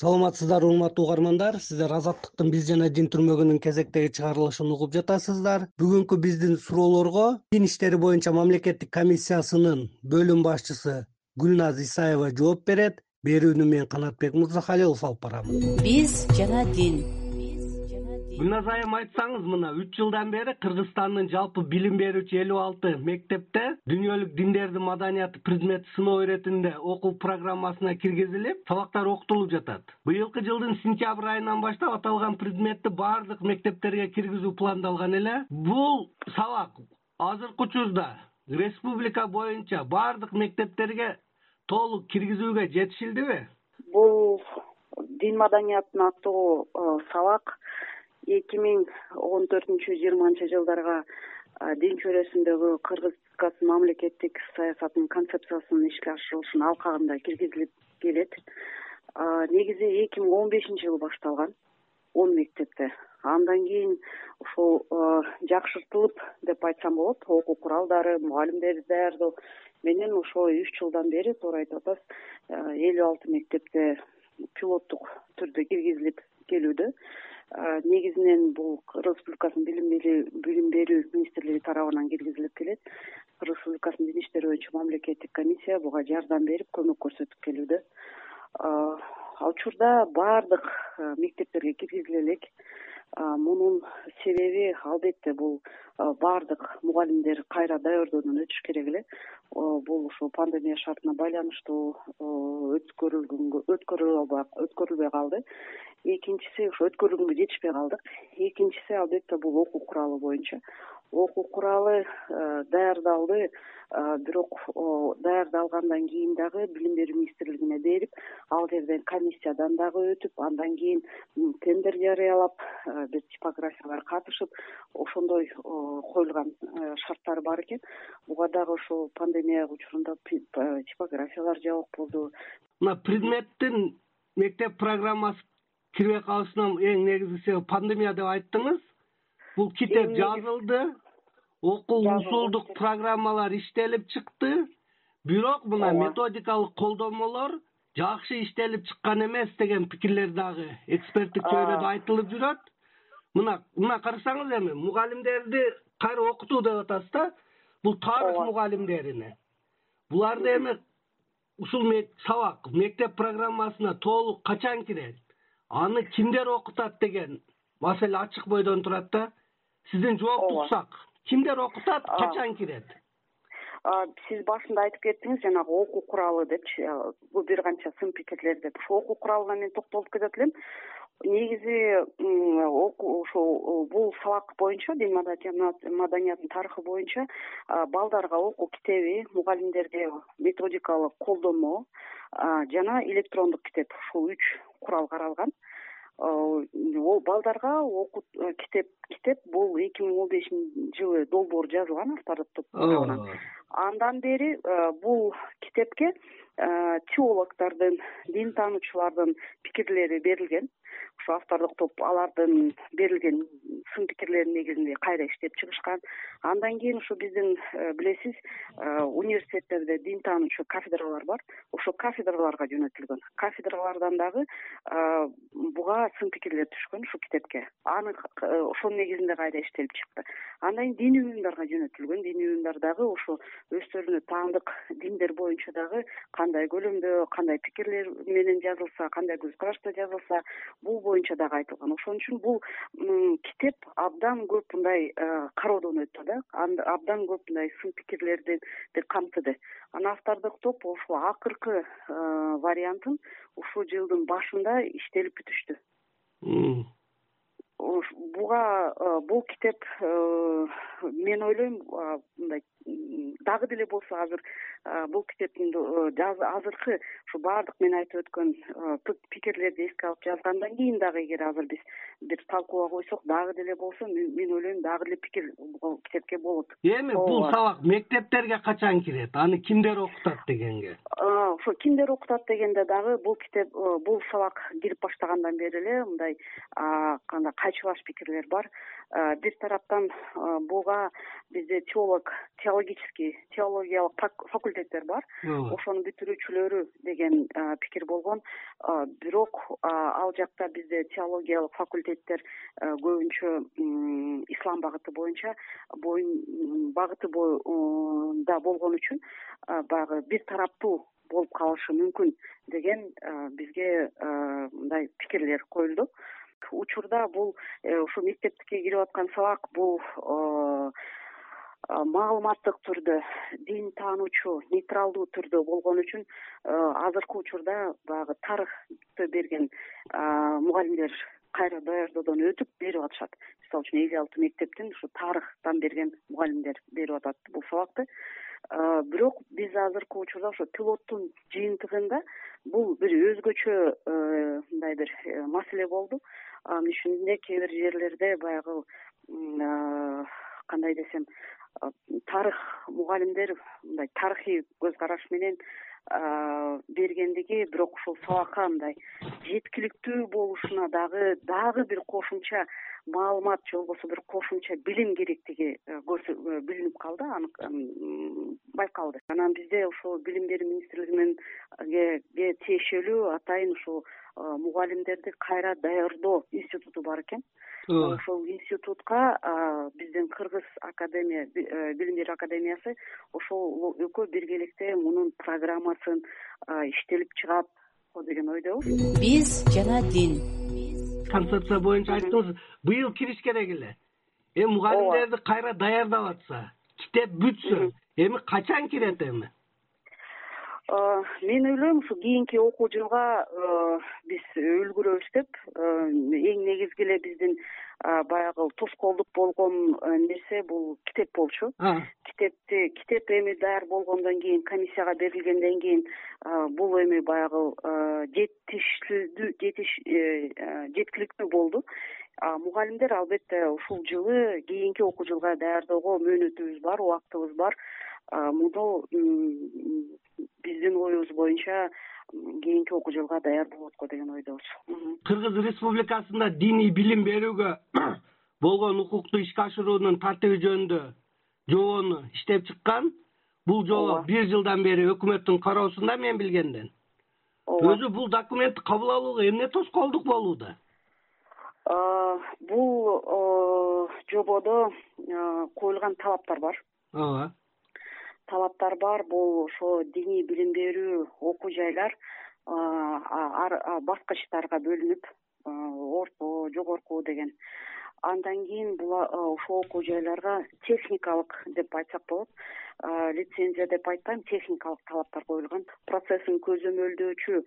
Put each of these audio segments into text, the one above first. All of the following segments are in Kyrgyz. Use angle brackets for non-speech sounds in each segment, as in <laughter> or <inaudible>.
саламатсыздарбы урматтуу угармандар. Сиздер азаттыктын биз жана дин түрмөгүнүн кезектеги чыгарылышын угуп жатасыздар. Бүгүнкү биздин суроолорго дин иштери боюнча мамлекеттик комиссиясынын бөлүм башчысы гүлназ исаева жооп берет. Берүүнү мен канатбек мырзахалилов алып барам. Биз жана дин гүлназ айым айтсаңыз мына үч жылдан бери кыргызстандын жалпы билим берүүчү элүү алты мектепте дүйнөлүк диндердин маданияты предмети сыноо иретинде окуу программасына киргизилип сабактар окутулуп жатат. Быйылкы жылдын сентябрь айынан баштап аталган предметти баардык мектептерге киргизүү пландалган эле. Бул сабак азыркы учурда республика боюнча баардык мектептерге толук киргизүүгө жетишилдиби? Бул дин маданиятын аттуу э, сабак эки миң он төртүнчү жыйырманчы жылдарга дин чөйрөсүндөгү кыргыз республикасынын мамлекеттик саясатынын концепциясынын ишке ашырылышынын алкагында киргизилип келет. Негизи эки миң он бешинчи жылы башталган он мектепте. Андан кийин ушул жакшыртылып деп айтсам болот окуу куралдары мугалимдерди даярдоо менен ошо үч жылдан бери туура айтып атасыз элүү алты мектепте пилоттук түрдө киргизилип келүүдө. Негизинен бул кыргыз республикасынын билим билим берүү министрлиги тарабынан киргизилип келет. Кыргыз республикасынын дин иштери боюнча мамлекеттик комиссия буга жардам берип көмөк көрсөтүп келүүдө. Ал учурда баардык мектептерге киргизиле элек мунун себеби албетте бул баардык мугалимдер кайра даярдоодон өтүш керек эле. Бул ушул пандемия шартына байланыштуу өткөрүлгөнгө өткөрүлө албай өткөрүлбөй калды. Экинчиси ошо өткөрүлгөнгө жетишпей калдык. Экинчиси албетте бул окуу куралы боюнча. Окуу куралы даярдалды бирок даярдалгандан кийин дагы билим берүү министрлигине берип ал жерден комиссиядан дагы өтүп андан кийин тендер жарыялап бир типографиялар катышып ошондой коюлган шарттары бар экен. Буга дагы ушул пандемия учурунда типографиялар жабык болду. Мына предметтин мектеп программасы кирбей калышынан эң негизги себеп пандемия деп айттыңыз. Бул китеп жазылды окуу усулдук программалар иштелип чыкты. Бирок мына методикалык колдомолор жакшы иштелип чыккан эмес деген пикирлер дагы эксперттик чөйрөдө айтылып жүрөт. Мына мына карасаңыз эми мугалимдерди кайра окутуу деп атасыз да бул тарых мугалимдерине. Буларды эми ушул сабак мектеп программасына толук качан кирет? Аны кимдер окутат деген маселе ачык бойдон турат да сизден жооп уксак кимдер окутат качан кирет сиз башында айтып кеттиңиз жанагы окуу куралы депчи бул бир канча сын пикирлер деп. Ушул окуу куралына мен токтолуп кетет элем негизи ушул бул сабак боюнча дин маданиятынын тарыхы боюнча балдарга окуу китеби мугалимдерге методикалык колдомо жана электрондук китеп. Ушул үч курал каралган ол балдарга окуу э, китеп китеп бул эки миң он бешинчи жылы долбоор жазылган автордук топ тарабынан андан бери э, бул китепке э, теологдордун дин таануучулардын пикирлери берилген. Ошо автордук топ алардын берилген сын пикирлеринин негизинде кайра иштеп чыгышкан. Андан кийин ушу биздин э, билесиз э, университеттерде дин таануучу кафедралар бар. Ошол кафедраларга жөнөтүлгөн. Кафедралардан дагы э, буга сын пикирлер түшкөн ушул китепке. Аны ошонун негизинде кайра иштелип чыкты. Андан кийин диний уюмдарга жөнөтүлгөн. Диний уюмдар дагы ошо өздөрүнө таандык диндер боюнча дагы кандай көлөмдө кандай пикирлер менен жазылса кандай көз карашта жазылса бул боюнча дагы айтылган. Ошон үчүн бул китеп абдан көп мындай э, кароодон өттү да. Абдан көп мындай сын пикирлерди камтыды. Анан автордук топ ушул акыркы э, вариантын ушул жылдын башында иштелип бүтүштү. Буга э, бул китеп мен ойлойм мындай дагы деле болсо азыр бул китептин азыркы ушу баардык мен айтып өткөн пикирлерди эске алып жазгандан кийин дагы эгер азыр биз бир талкууга койсок дагы деле болсо мен ойлойм дагы деле пикир бул китепке болот. Эми бул сабак мектептерге качан кирет? Аны кимдер окутат дегенге. Ошо кимдер окутат дегенде дагы бул китеп бул сабак кирип баштагандан бери эле мындай кандай кайчылаш пикирлер бар. Бир тараптан буга бизде теолог теологический теологиялык факультеттер бар. Ошонун бүтүрүүчүлөрү деген пикир болгон. Бирок ал жакта бизде теологиялык факультеттер көбүнчө ислам багыты боюнча боюн багыты боюнда болгон үчүн баягы бир тараптуу болуп калышы мүмкүн деген бизге мындай пикирлер коюлду. Учурда бул э, ушул мектептикке кирип аткан сабак бул маалыматтык түрдө дин таануучу нейтралдуу түрдө болгон үчүн азыркы учурда баягы тарыхты берген мугалимдер кайра даярдоодон өтүп берип атышат. Мисалы үчүн элүү алты мектептин ушу тарыхтан берген мугалимдер берип атат бул сабакты. Бирок биз азыркы учурда ошо пилоттун жыйынтыгында бул бир өзгөчө э, мындай бир э, маселе болду. Анын ичинде кээ бир жерлерде баягы кандай десем тарых мугалимдер мындай тарыхый көз караш менен бергендиги бирок ушул сабакка мындай жеткиликтүү болушуна дагы дагы бир кошумча маалымат же болбосо бир кошумча билим керектиги э, э, билинип калды анык байкалды. Анан бизде ушул билим берүү министрлиги мененге тиешелүү атайын ушул мугалимдерди кайра даярдоо институту бар экен ошол институтка биздин кыргыз академия э, билим берүү академиясы ошол экөө биргеликте мунун программасын иштелип чыгат го деген ойдобуз биз жана дин. Концепция боюнча айттыңыз быйыл кириш керек эле. Эми мугалимдерди кайра даярдап атса китеп бүтсө эми качан кирет эми мен ойлойм ушул кийинки окуу жылга биз үлгүрөбүз деп эң негизги эле биздин баягы тоскоолдук болгон нерсе бул китеп болчу. Китепти китеп эми даяр болгондон кийин комиссияга берилгенден кийин бул эми баягы жетиш э, жеткиликтүү болду. Мугалимдер албетте ушул жылы кийинки окуу жылга даярдоого мөөнөтүбүз бар убактыбыз бар муну биздин оюбуз боюнча кийинки окуу жылга даяр болот го деген ойдобуз. Кыргыз республикасында диний билим берүүгө <clears throat> болгон укукту ишке ашыруунун тартиби жөнүндө жобону иштеп чыккан. Бул жобо бир жылдан бери өкмөттүн кароосунда мен билгенден. Ооба. Өзү бул документти кабыл алууга эмне тоскоолдук болууда? Бул жободо коюлган талаптар бар. Ооба талаптар бар. Бул ошо диний билим берүү окуу жайлар баскычтарга бөлүнүп орто жогорку деген. Андан кийин бул ошол окуу жайларга техникалык деп айтсак болот. Лицензия деп айтпайм техникалык талаптар коюлган. Процессин көзөмөлдөөчү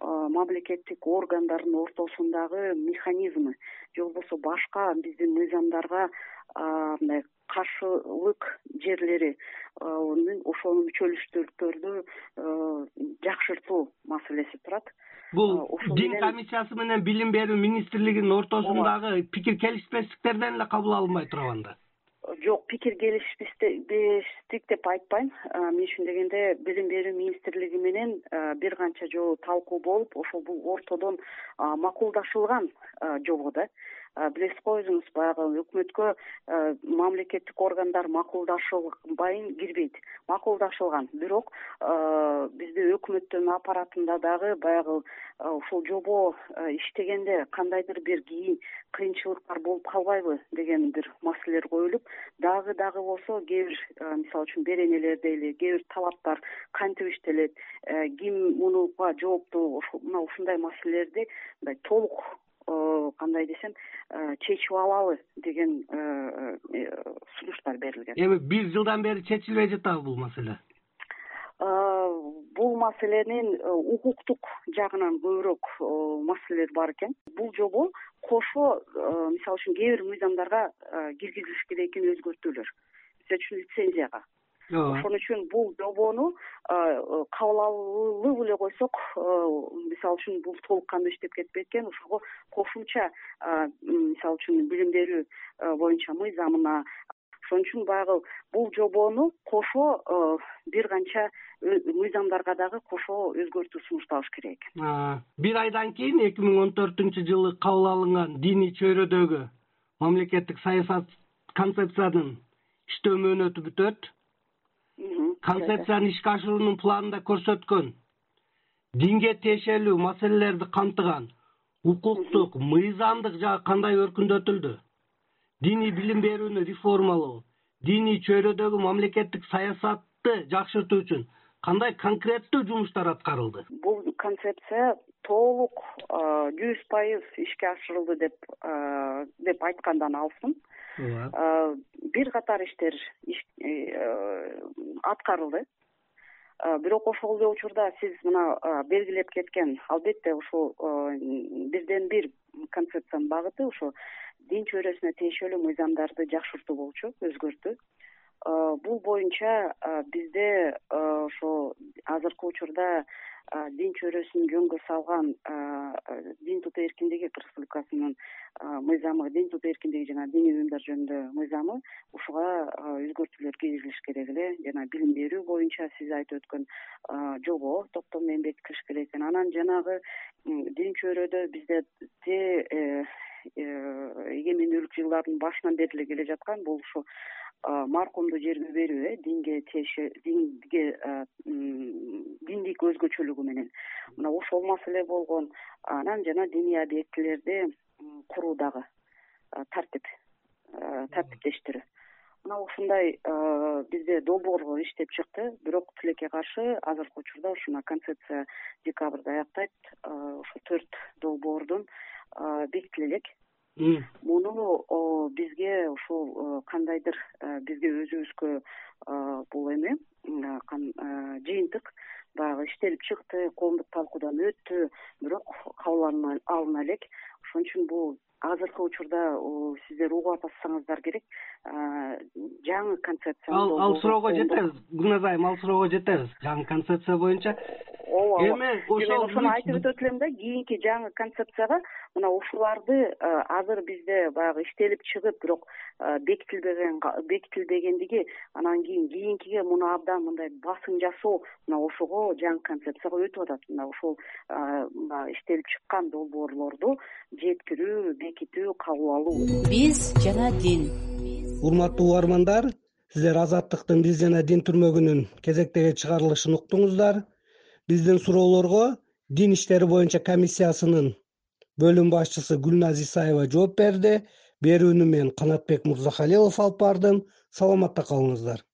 мамлекеттик органдардын ортосундагы механизмы же болбосо башка биздин мыйзамдарга мындай каршылык жерлери ошонун мүчөлүштүүлүктөрдү жакшыртуу маселеси турат. Бул дин комиссиясы менен билим берүү министрлигинин ортосундагы пикир келишпестиктерден эле кабыл алынбай турабы анда? Жок пикир келишпестик деп айтпайм. Эмне үчүн дегенде билим берүү министрлиги менен бир канча жолу талкуу болуп ошол бул ортодон макулдашылган жобо да билесиз го өзүңүз баягы өкмөткө мамлекеттик органдар макулдашылбайын кирбейт макулдашылган бирок бизде өкмөттүн аппаратында дагы баягы ушул жобо иштегенде кандайдыр бир кийин кыйынчылыктар болуп калбайбы деген бир маселелер коюлуп дагы дагы болсо кээ бир мисалы үчүн беренелер дейли кээ бир талаптар кантип иштелет ким мунуга жооптуу мына ушундай маселелерди мындай толук кандай десем чечип алалы деген сунуштар берилген. Эми бир жылдан бери чечилбей жатабы бул маселе? Бул маселенин укуктук жагынан көбүрөөк маселелер бар экен. Бул жобо кошо мисалы үчүн кээ бир мыйзамдарга киргизилиш керек экен өзгөртүүлөр мисалы үчүн лицензияга ооба. Ошон үчүн бул жобону кабыл алып эле койсок мисалы үчүн бул толук кандуу иштеп кетпейт экен ошого кошумча мисалы үчүн билим берүү боюнча мыйзамына. Ошон үчүн баягы бул жобону кошо бир канча мыйзамдарга дагы кошо өзгөртүү сунушталыш керек. Экен бир айдан кийин эки миң он төртүнчү жылы кабыл алынган диний чөйрөдөгү мамлекеттик саясат концепциянын иштөө мөөнөтү бүтөт концепцияны ишке ашыруунун планында көрсөткөн. Динге тиешелүү маселелерди камтыган укуктук мыйзамдык жагы кандай өркүндөтүлдү? Диний билим берүүнү реформалоо диний чөйрөдөгү мамлекеттик саясатты жакшыртуу үчүн кандай конкреттүү жумуштар аткарылды? Бул концепция толук жүз пайыз ишке ашырылды деп деп айткандан ооба бир катар иштер э, аткарылды. Бирок ошол эле учурда сиз мына белгилеп кеткен албетте ушул бирден бир концепциянын багыты ушу дин чөйрөсүнө тиешелүү мыйзамдарды жакшыртуу болчу өзгөртүү. Бул боюнча бизде ошо азыркы учурда дин чөйрөсүн жөнгө салган дин тутуу эркиндиги кыргыз республикасынын мыйзамы дин эркиндиги жана диний уюмдар жөнүндө мыйзамы ушуга өзгөртүүлөр киргизилиш керек эле. Жана билим берүү боюнча сиз айтып өткөн жобо топтом менен бекитилиш керек экен. Анан жанагы дин чөйрөдө бизде э, э, эгемендүүлүк жылдарынын башынан бери эле келе жаткан бул ушу маркумду жерге берүү э динге динге диндик өзгөчөлүгү менен. Мына ошол маселе болгон анан жана диний объектилерди куруудагы тартип тартиптештирүү мына ушундай бизде долбоор иштеп чыкты. Бирок тилекке каршы азыркы учурда ушу мына концепция декабрда аяктайт ошо төрт долбоордун бекитиле элек муну бизге ушул кандайдыр бизге өзүбүзгө бул эме жыйынтык баягы иштелип чыкты коомдук талкуудан өттү. Бирок кабыл алына элек ошон үчүн бул азыркы учурда сиздер угуп атсаңыздар керек жаңы концепция ал суроого жетебиз гүлназ айым ал суроого жетебиз жаңы концепция боюнча ооба эми ошол ошону айтып өтөт элем да кийинки жаңы концепцияга мына ушуларды азыр бизде баягы иштелип чыгып бирок бекитилбеген бекитилбегендиги анан кийин кийинкиге муну абдан мындай басым жасоо мына ошого жаңы концепцияга өтүп атат. Мына ушул иштелип чыккан долбоорлорду жеткирүү бекитүү кабыл алуу. Биз жана дин урматтуу угармандар сиздер азаттыктын биз жана дин түрмөгүнүн кезектеги чыгарылышын уктуңуздар. Биздин суроолорго дин иштери боюнча комиссиясынын бөлүм башчысы гүлназ исаева жооп берди. Берүүнү мен канатбек мырзахалилов алып бардым. Саламатта калыңыздар